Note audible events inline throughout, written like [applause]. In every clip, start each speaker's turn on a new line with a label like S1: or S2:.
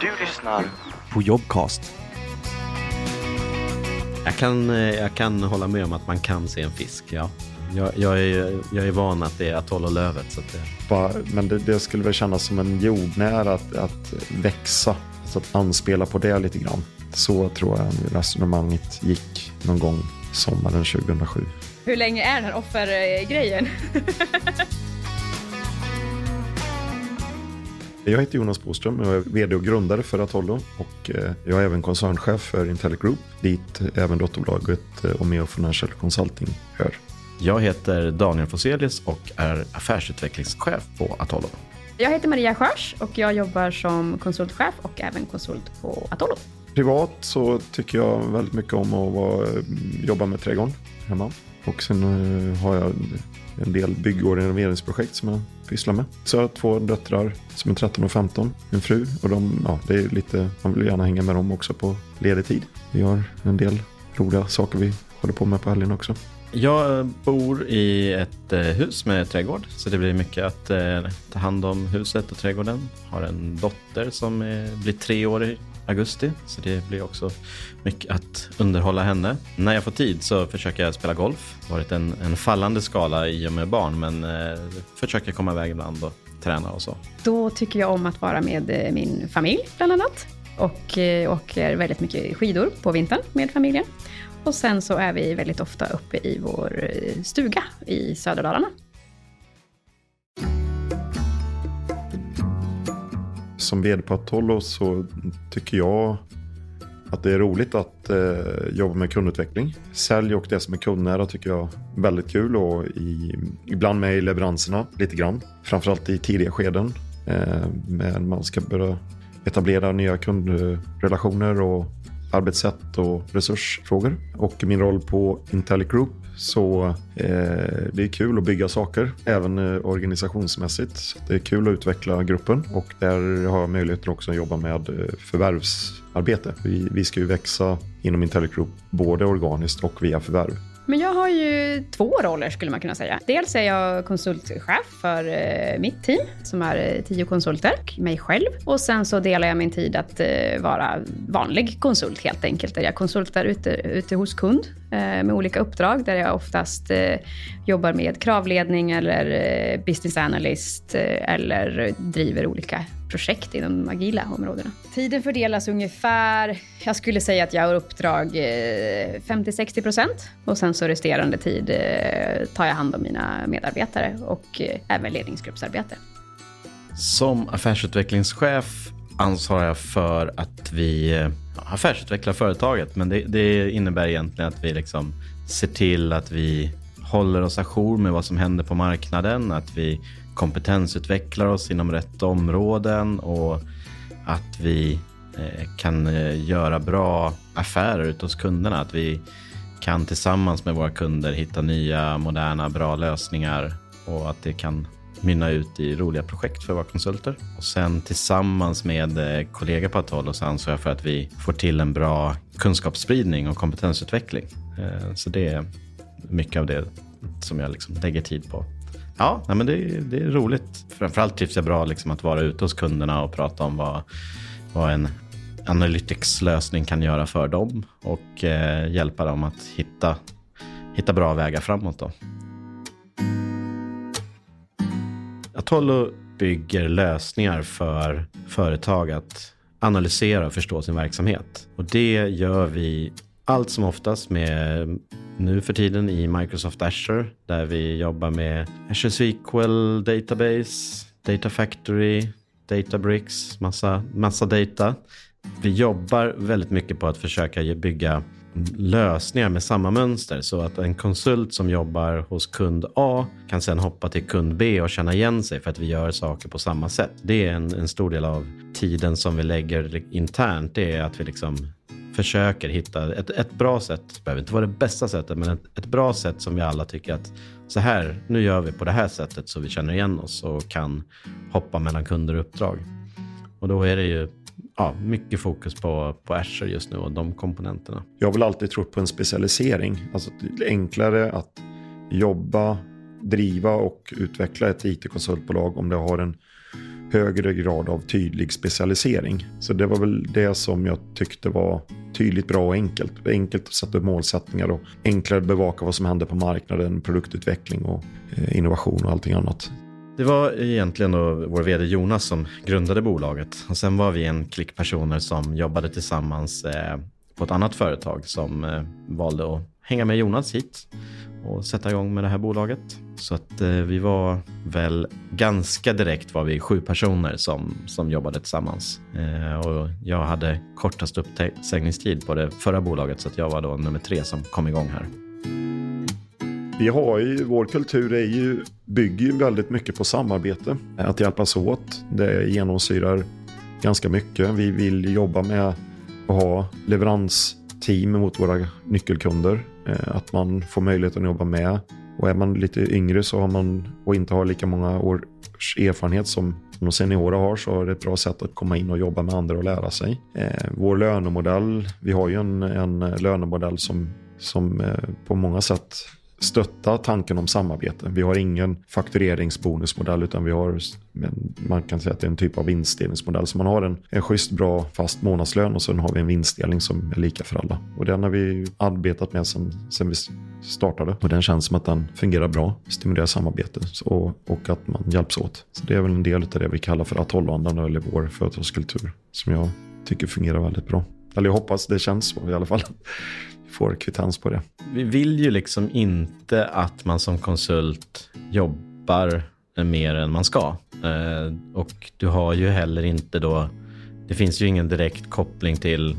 S1: Du lyssnar på Jobcast.
S2: Jag kan, eh, jag kan hålla med om att man kan se en fisk, ja. Jag, jag, är, jag är van att det är atoll och lövet. Så att det...
S3: Men det, det, skulle väl kännas som en jordnära att, att växa. Så att anspela på det lite grann. Så tror jag resonemanget gick någon gång sommaren 2007.
S4: Hur länge är den här offergrejen? [laughs]
S3: Jag heter Jonas Boström och är vd och grundare för Atollo och eh, jag är även koncernchef för Intelli Group dit även dotterbolaget eh, Omeo Financial Consulting hör.
S2: Jag heter Daniel Foselius och är affärsutvecklingschef på Atollo.
S4: Jag heter Maria Sjörs och jag jobbar som konsultchef och även konsult på Atollo.
S3: Privat så tycker jag väldigt mycket om att eh, jobba med trädgården hemma. Och sen har jag en del bygg och renoveringsprojekt som jag pysslar med. Så jag har två döttrar som är 13 och 15, en fru och de, ja, det är lite, man vill gärna hänga med dem också på ledig tid. Vi har en del roliga saker vi håller på med på helgen också.
S2: Jag bor i ett eh, hus med trädgård, så det blir mycket att eh, ta hand om huset och trädgården. Har en dotter som eh, blir tre år i augusti, så det blir också mycket att underhålla henne. När jag får tid så försöker jag spela golf. Det har varit en, en fallande skala i och med barn, men försöker komma iväg ibland och träna och så.
S4: Då tycker jag om att vara med min familj, bland annat. Och eh, åker väldigt mycket skidor på vintern med familjen. Och sen så är vi väldigt ofta uppe i vår eh, stuga i södra Dalarna.
S3: Som vd på Atollo så tycker jag att det är roligt att eh, jobba med kundutveckling. Sälj och det som är kundnära tycker jag är väldigt kul och i, ibland med i leveranserna lite grann. Framförallt i tidiga skeden. Eh, men man ska börja etablera nya kundrelationer och arbetssätt och resursfrågor. Och min roll på Intelli Group så eh, det är kul att bygga saker, även eh, organisationsmässigt. Det är kul att utveckla gruppen och där har jag möjligheten också att jobba med eh, förvärvsarbete. Vi, vi ska ju växa inom Intelli Group både organiskt och via förvärv.
S4: Men jag har ju två roller skulle man kunna säga. Dels är jag konsultchef för eh, mitt team som är eh, tio konsulter, mig själv. Och sen så delar jag min tid att eh, vara vanlig konsult helt enkelt. Där jag konsultar ute, ute hos kund med olika uppdrag där jag oftast jobbar med kravledning eller business analyst eller driver olika projekt inom de agila områdena. Tiden fördelas ungefär, jag skulle säga att jag har uppdrag 50-60 eh, procent och sen så resterande tid eh, tar jag hand om mina medarbetare och eh, även ledningsgruppsarbete.
S2: Som affärsutvecklingschef ansvarar jag för att vi affärsutvecklar företaget, men det, det innebär egentligen att vi liksom ser till att vi håller oss ajour med vad som händer på marknaden, att vi kompetensutvecklar oss inom rätt områden och att vi eh, kan eh, göra bra affärer ute hos kunderna. Att vi kan tillsammans med våra kunder hitta nya, moderna, bra lösningar och att det kan mynna ut i roliga projekt för våra konsulter. Och sen tillsammans med eh, kollegor på Atollo så ansvarar jag för att vi får till en bra kunskapsspridning och kompetensutveckling. Eh, så det är mycket av det som jag liksom lägger tid på. Ja, men det, det är roligt. Framförallt trivs jag bra liksom att vara ute hos kunderna och prata om vad, vad en Analytics-lösning kan göra för dem och eh, hjälpa dem att hitta, hitta bra vägar framåt. Då. Atollo bygger lösningar för företag att analysera och förstå sin verksamhet. Och det gör vi allt som oftast med nu för tiden i Microsoft Azure där vi jobbar med Azure SQL Database, Data Factory, Databricks, massa, massa data. Vi jobbar väldigt mycket på att försöka bygga lösningar med samma mönster så att en konsult som jobbar hos kund A kan sedan hoppa till kund B och känna igen sig för att vi gör saker på samma sätt. Det är en, en stor del av tiden som vi lägger internt. Det är att vi liksom försöker hitta ett, ett bra sätt. Det behöver inte vara det bästa sättet, men ett, ett, bra sätt som vi alla tycker att så här, nu gör vi på det här sättet så vi känner igen oss och kan hoppa mellan kunder och uppdrag. Och då är det ju ja, mycket fokus på, på Azure just nu och de komponenterna.
S3: Jag har väl alltid trott på en specialisering. Alltså det är enklare att jobba, driva och utveckla ett it-konsultbolag om det har en högre grad av tydlig specialisering. Så det var väl det som jag tyckte var tydligt, bra och enkelt. Enkelt att sätta upp målsättningar och enklare att bevaka vad som händer på marknaden, produktutveckling och eh, innovation och allting annat.
S2: Det var egentligen då vår vd Jonas som grundade bolaget. Och sen var vi en klick personer som jobbade tillsammans eh, på ett annat företag som eh, valde att hänga med Jonas hit och sätta igång med det här bolaget. Så att eh, vi var väl ganska direkt var vi sju personer som, som jobbade tillsammans. Och jag hade kortast uppsägningstid på det förra bolaget så att jag var då nummer tre som kom igång här.
S3: Vi har ju, vår kultur är ju, bygger ju väldigt mycket på samarbete. Att hjälpas åt. Det genomsyrar ganska mycket. Vi vill jobba med att ha leveransteam mot våra nyckelkunder. Eh, att man får möjlighet att jobba med. Och är man lite yngre så har man, och inte har lika många års erfarenhet som de seniora har så är det ett bra sätt att komma in och jobba med andra och lära sig. Eh, vår lönemodell, vi har ju en, en lönemodell som, som eh, på många sätt stötta tanken om samarbete. Vi har ingen faktureringsbonusmodell utan vi har, man kan säga att det är en typ av vinstdelningsmodell. Så man har en, en schysst bra fast månadslön och sen har vi en vinstdelning som är lika för alla. Och den har vi arbetat med sen, sen vi startade och den känns som att den fungerar bra, stimulerar samarbete och, och att man hjälps åt. Så det är väl en del av det vi kallar för atollandan eller vår företagskultur som jag tycker fungerar väldigt bra. Eller jag hoppas det känns så i alla fall får kvittans på det.
S2: Vi vill ju liksom inte att man som konsult jobbar mer än man ska. Eh, och du har ju heller inte då, det finns ju ingen direkt koppling till,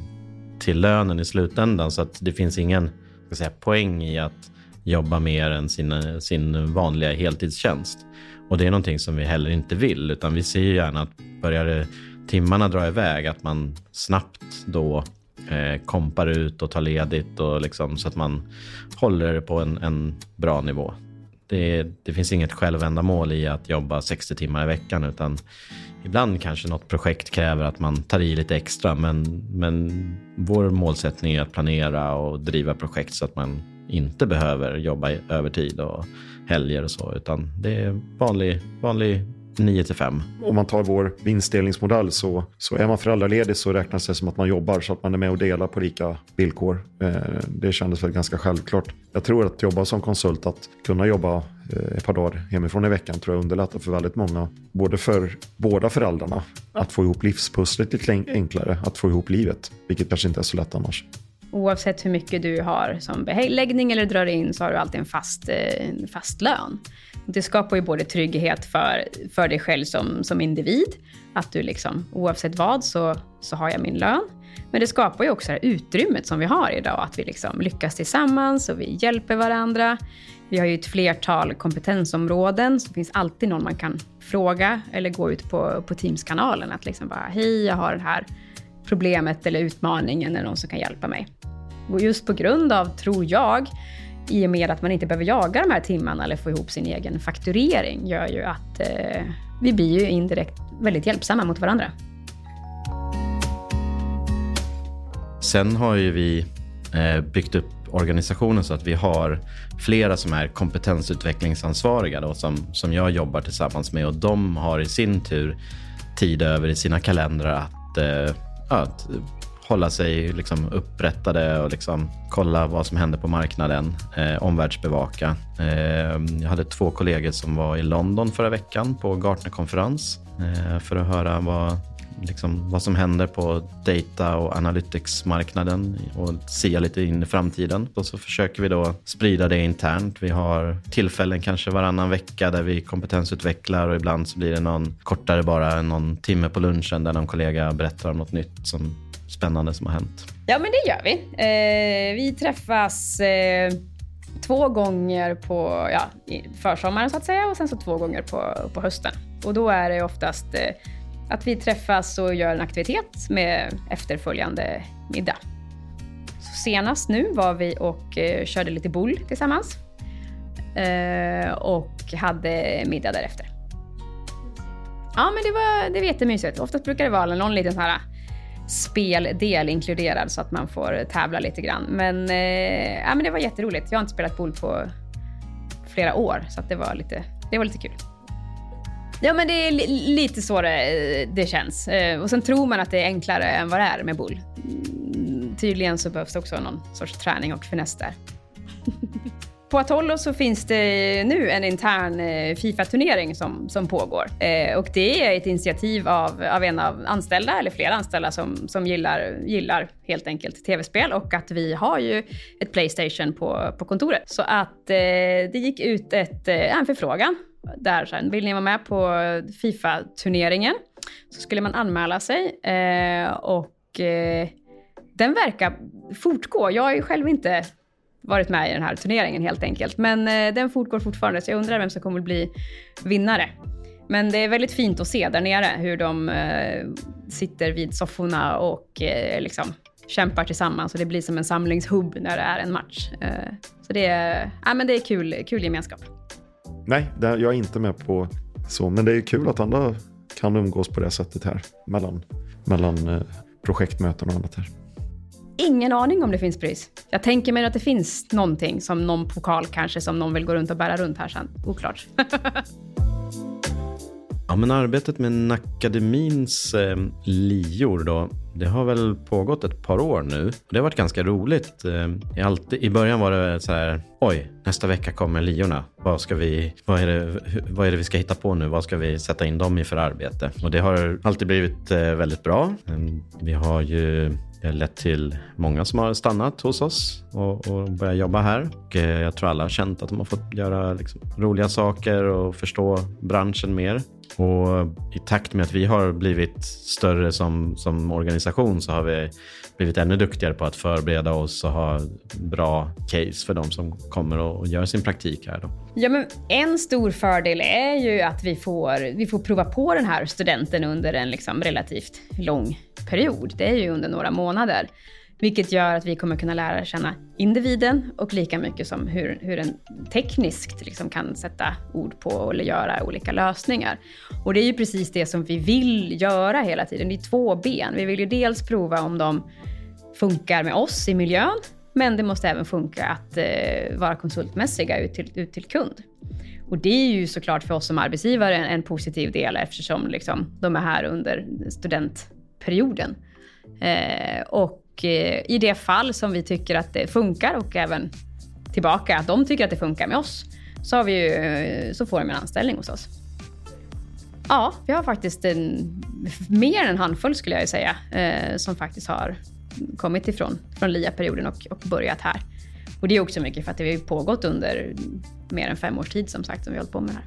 S2: till lönen i slutändan så att det finns ingen ska säga, poäng i att jobba mer än sin, sin vanliga heltidstjänst. Och det är någonting som vi heller inte vill, utan vi ser ju gärna att börjar det timmarna drar iväg, att man snabbt då eh, kompar ut och tar ledigt och liksom, så att man håller det på en, en bra nivå. Det, det, finns inget självändamål i att jobba 60 timmar i veckan utan ibland kanske något projekt kräver att man tar i lite extra men, men vår målsättning är att planera och driva projekt så att man inte behöver jobba övertid och helger och så utan det är vanlig, vanlig 9 till 5.
S3: Om man tar vår vinstdelningsmodell så, så är man föräldraledig så räknas det som att man jobbar så att man är med och delar på lika villkor. Eh, det kändes väl ganska självklart. Jag tror att jobba som konsult, att kunna jobba eh, ett par dagar hemifrån i veckan tror jag underlättar för väldigt många. Både för båda föräldrarna att få ihop livspusslet lite enklare, att få ihop livet, vilket kanske inte är så lätt annars.
S4: Oavsett hur mycket du har som beläggning eller drar in så har du alltid en fast, en fast lön. Det skapar ju både trygghet för, för dig själv som, som individ, att du liksom oavsett vad så, så har jag min lön. Men det skapar ju också det här utrymmet som vi har idag, att vi liksom lyckas tillsammans och vi hjälper varandra. Vi har ju ett flertal kompetensområden, så det finns alltid någon man kan fråga eller gå ut på, på Teams-kanalen. Att liksom bara, hej, jag har den här problemet eller utmaningen, eller någon som kan hjälpa mig. Och just på grund av, tror jag, i och med att man inte behöver jaga de här timmarna eller få ihop sin egen fakturering, gör ju att eh, vi blir ju indirekt väldigt hjälpsamma mot varandra.
S2: Sen har ju vi eh, byggt upp organisationen så att vi har flera som är kompetensutvecklingsansvariga då, som, som jag jobbar tillsammans med och de har i sin tur tid över i sina kalendrar att, eh, att hålla sig liksom upprättade och liksom kolla vad som händer på marknaden, eh, omvärldsbevaka. Eh, jag hade två kollegor som var i London förra veckan på Gartnerkonferens eh, för att höra vad, liksom, vad som händer på data och analytics-marknaden och sia lite in i framtiden. Och så försöker vi då sprida det internt. Vi har tillfällen kanske varannan vecka där vi kompetensutvecklar och ibland så blir det någon kortare bara någon timme på lunchen där någon kollega berättar om något nytt som spännande som har hänt?
S4: Ja, men det gör vi. Eh, vi träffas eh, två gånger på ja, försommaren så att säga och sen så två gånger på, på hösten. Och då är det oftast eh, att vi träffas och gör en aktivitet med efterföljande middag. Så senast nu var vi och eh, körde lite boll tillsammans eh, och hade middag därefter. Ja, men det var, det var jättemysigt. Oftast brukar det vara någon liten här speldel inkluderad så att man får tävla lite grann. Men, eh, ja, men det var jätteroligt. Jag har inte spelat boll på flera år så att det, var lite, det var lite kul. Ja, men det är lite så det, eh, det känns. Eh, och sen tror man att det är enklare än vad det är med bull. Mm, tydligen så behövs det också någon sorts träning och finess där. [laughs] På Atollo så finns det nu en intern eh, Fifa-turnering som, som pågår. Eh, och det är ett initiativ av, av en av anställda, eller flera anställda, som, som gillar, gillar helt enkelt tv-spel. Och att vi har ju ett Playstation på, på kontoret. Så att eh, det gick ut ett, eh, en förfrågan där så här, vill ni vara med på Fifa-turneringen? Så skulle man anmäla sig eh, och eh, den verkar fortgå. Jag har ju själv inte varit med i den här turneringen helt enkelt. Men eh, den fortgår fortfarande, så jag undrar vem som kommer att bli vinnare. Men det är väldigt fint att se där nere hur de eh, sitter vid sofforna och eh, liksom kämpar tillsammans och det blir som en samlingshubb när det är en match. Eh, så det är, ja, men det är kul, kul gemenskap.
S3: Nej, jag är inte med på så, men det är kul att andra kan umgås på det sättet här mellan, mellan eh, projektmöten och annat här.
S4: Ingen aning om det finns pris. Jag tänker mig att det finns någonting, som någon pokal kanske, som någon vill gå runt och bära runt här sen. Oklart. [laughs]
S2: ja, men arbetet med Nakademins eh, lior då, det har väl pågått ett par år nu. Det har varit ganska roligt. Eh, alltid, I början var det så här, oj, nästa vecka kommer liorna. Vad, ska vi, vad, är det, vad är det vi ska hitta på nu? Vad ska vi sätta in dem i för arbete? Och det har alltid blivit eh, väldigt bra. Ehm, vi har ju lett till många som har stannat hos oss och, och börjat jobba här. Och eh, jag tror alla har känt att de har fått göra liksom roliga saker och förstå branschen mer. Och i takt med att vi har blivit större som, som organisation så har vi blivit ännu duktigare på att förbereda oss och ha bra case för de som kommer och gör sin praktik här. Då.
S4: Ja, men en stor fördel är ju att vi får, vi får prova på den här studenten under en liksom relativt lång period. Det är ju under några månader. Vilket gör att vi kommer kunna lära känna individen och lika mycket som hur, hur en tekniskt liksom kan sätta ord på eller göra olika lösningar. Och det är ju precis det som vi vill göra hela tiden. Det är två ben. Vi vill ju dels prova om de funkar med oss i miljön, men det måste även funka att eh, vara konsultmässiga ut till, ut till kund. Och det är ju såklart för oss som arbetsgivare en, en positiv del eftersom liksom, de är här under student Eh, och eh, i det fall som vi tycker att det funkar och även tillbaka att de tycker att det funkar med oss, så, har vi ju, eh, så får de en anställning hos oss. Ja, vi har faktiskt en, mer än en handfull skulle jag säga, eh, som faktiskt har kommit ifrån från LIA-perioden och, och börjat här. Och det är också mycket för att det har pågått under mer än fem års tid som sagt som vi har hållit på med det här.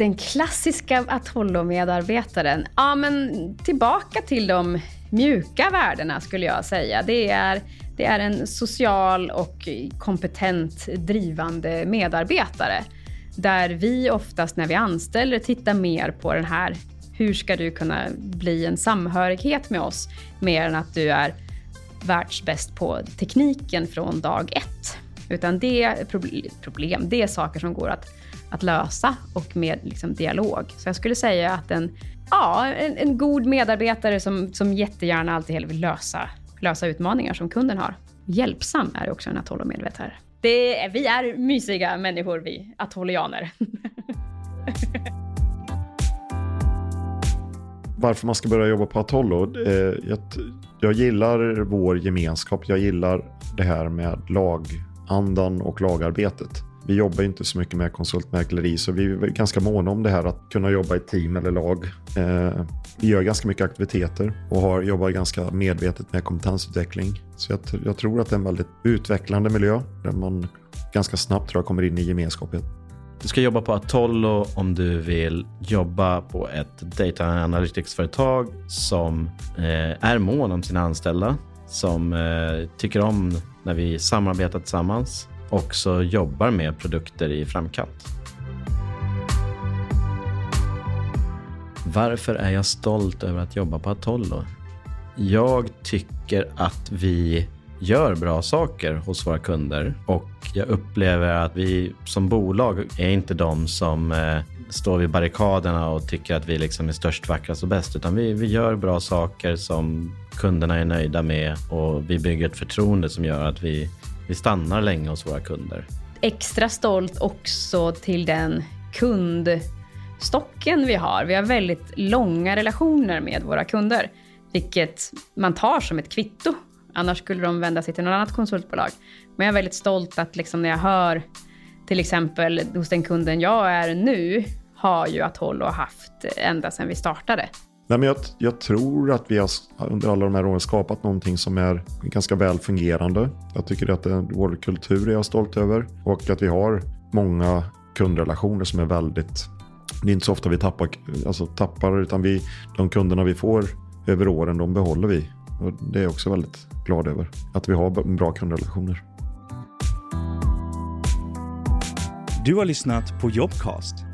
S4: Den klassiska Atollo-medarbetaren? Ja, men tillbaka till de mjuka värdena skulle jag säga. Det är, det är en social och kompetent drivande medarbetare. Där vi oftast när vi anställer tittar mer på den här hur ska du kunna bli en samhörighet med oss mer än att du är världsbäst på tekniken från dag ett. Utan det är problem, det är saker som går att, att lösa och med liksom dialog. Så jag skulle säga att en, ja, en, en god medarbetare som, som jättegärna alltid vill lösa, lösa utmaningar som kunden har. Hjälpsam är också en Atollo-medvetare. vi är mysiga människor vi, atollianer. [laughs]
S3: varför man ska börja jobba på Atollo. Eh, jag, jag gillar vår gemenskap. Jag gillar det här med lag andan och lagarbetet. Vi jobbar inte så mycket med konsultmäkleri så vi är ganska måna om det här att kunna jobba i team eller lag. Eh, vi gör ganska mycket aktiviteter och har, jobbar ganska medvetet med kompetensutveckling. Så jag, jag tror att det är en väldigt utvecklande miljö där man ganska snabbt tror jag kommer in i gemenskapen.
S2: Du ska jobba på Atollo om du vill jobba på ett data analytics-företag som eh, är mån om sina anställda, som eh, tycker om när vi samarbetar tillsammans och också jobbar med produkter i framkant. Varför är jag stolt över att jobba på Atollo? Jag tycker att vi gör bra saker hos våra kunder och jag upplever att vi som bolag är inte de som eh, står vid barrikaderna och tycker att vi liksom är störst, vackrast och bäst. Utan vi, vi gör bra saker som kunderna är nöjda med och vi bygger ett förtroende som gör att vi, vi stannar länge hos våra kunder.
S4: Extra stolt också till den kundstocken vi har. Vi har väldigt långa relationer med våra kunder, vilket man tar som ett kvitto. Annars skulle de vända sig till något annat konsultbolag. Men jag är väldigt stolt att liksom när jag hör till exempel hos den kunden jag är nu, har ju Atollo haft ända sedan vi startade.
S3: Nej, men jag, jag, tror att vi har under alla de här åren skapat någonting som är ganska väl fungerande. Jag tycker att det, vår kultur är jag stolt över och att vi har många kundrelationer som är väldigt... Det är inte så ofta vi tappar, alltså tappar utan vi, de kunderna vi får över åren, de behåller vi. Och det är jag också väldigt glad över. Att vi har bra kundrelationer.
S1: Du har lyssnat på Jobcast